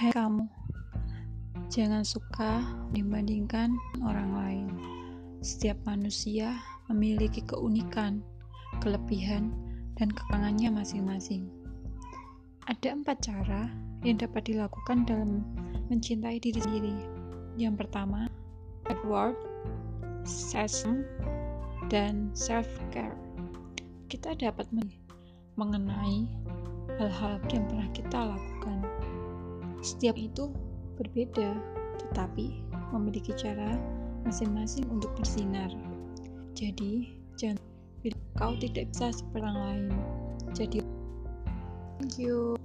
Hai kamu, jangan suka dibandingkan orang lain. Setiap manusia memiliki keunikan, kelebihan, dan kekurangannya masing-masing. Ada empat cara yang dapat dilakukan dalam mencintai diri sendiri. Yang pertama, reward, session, dan self-care. Kita dapat mengenai hal-hal yang pernah kita lakukan. Setiap itu berbeda, tetapi memiliki cara masing-masing untuk bersinar. Jadi, jangan kau tidak bisa seperti lain. Jadi, thank you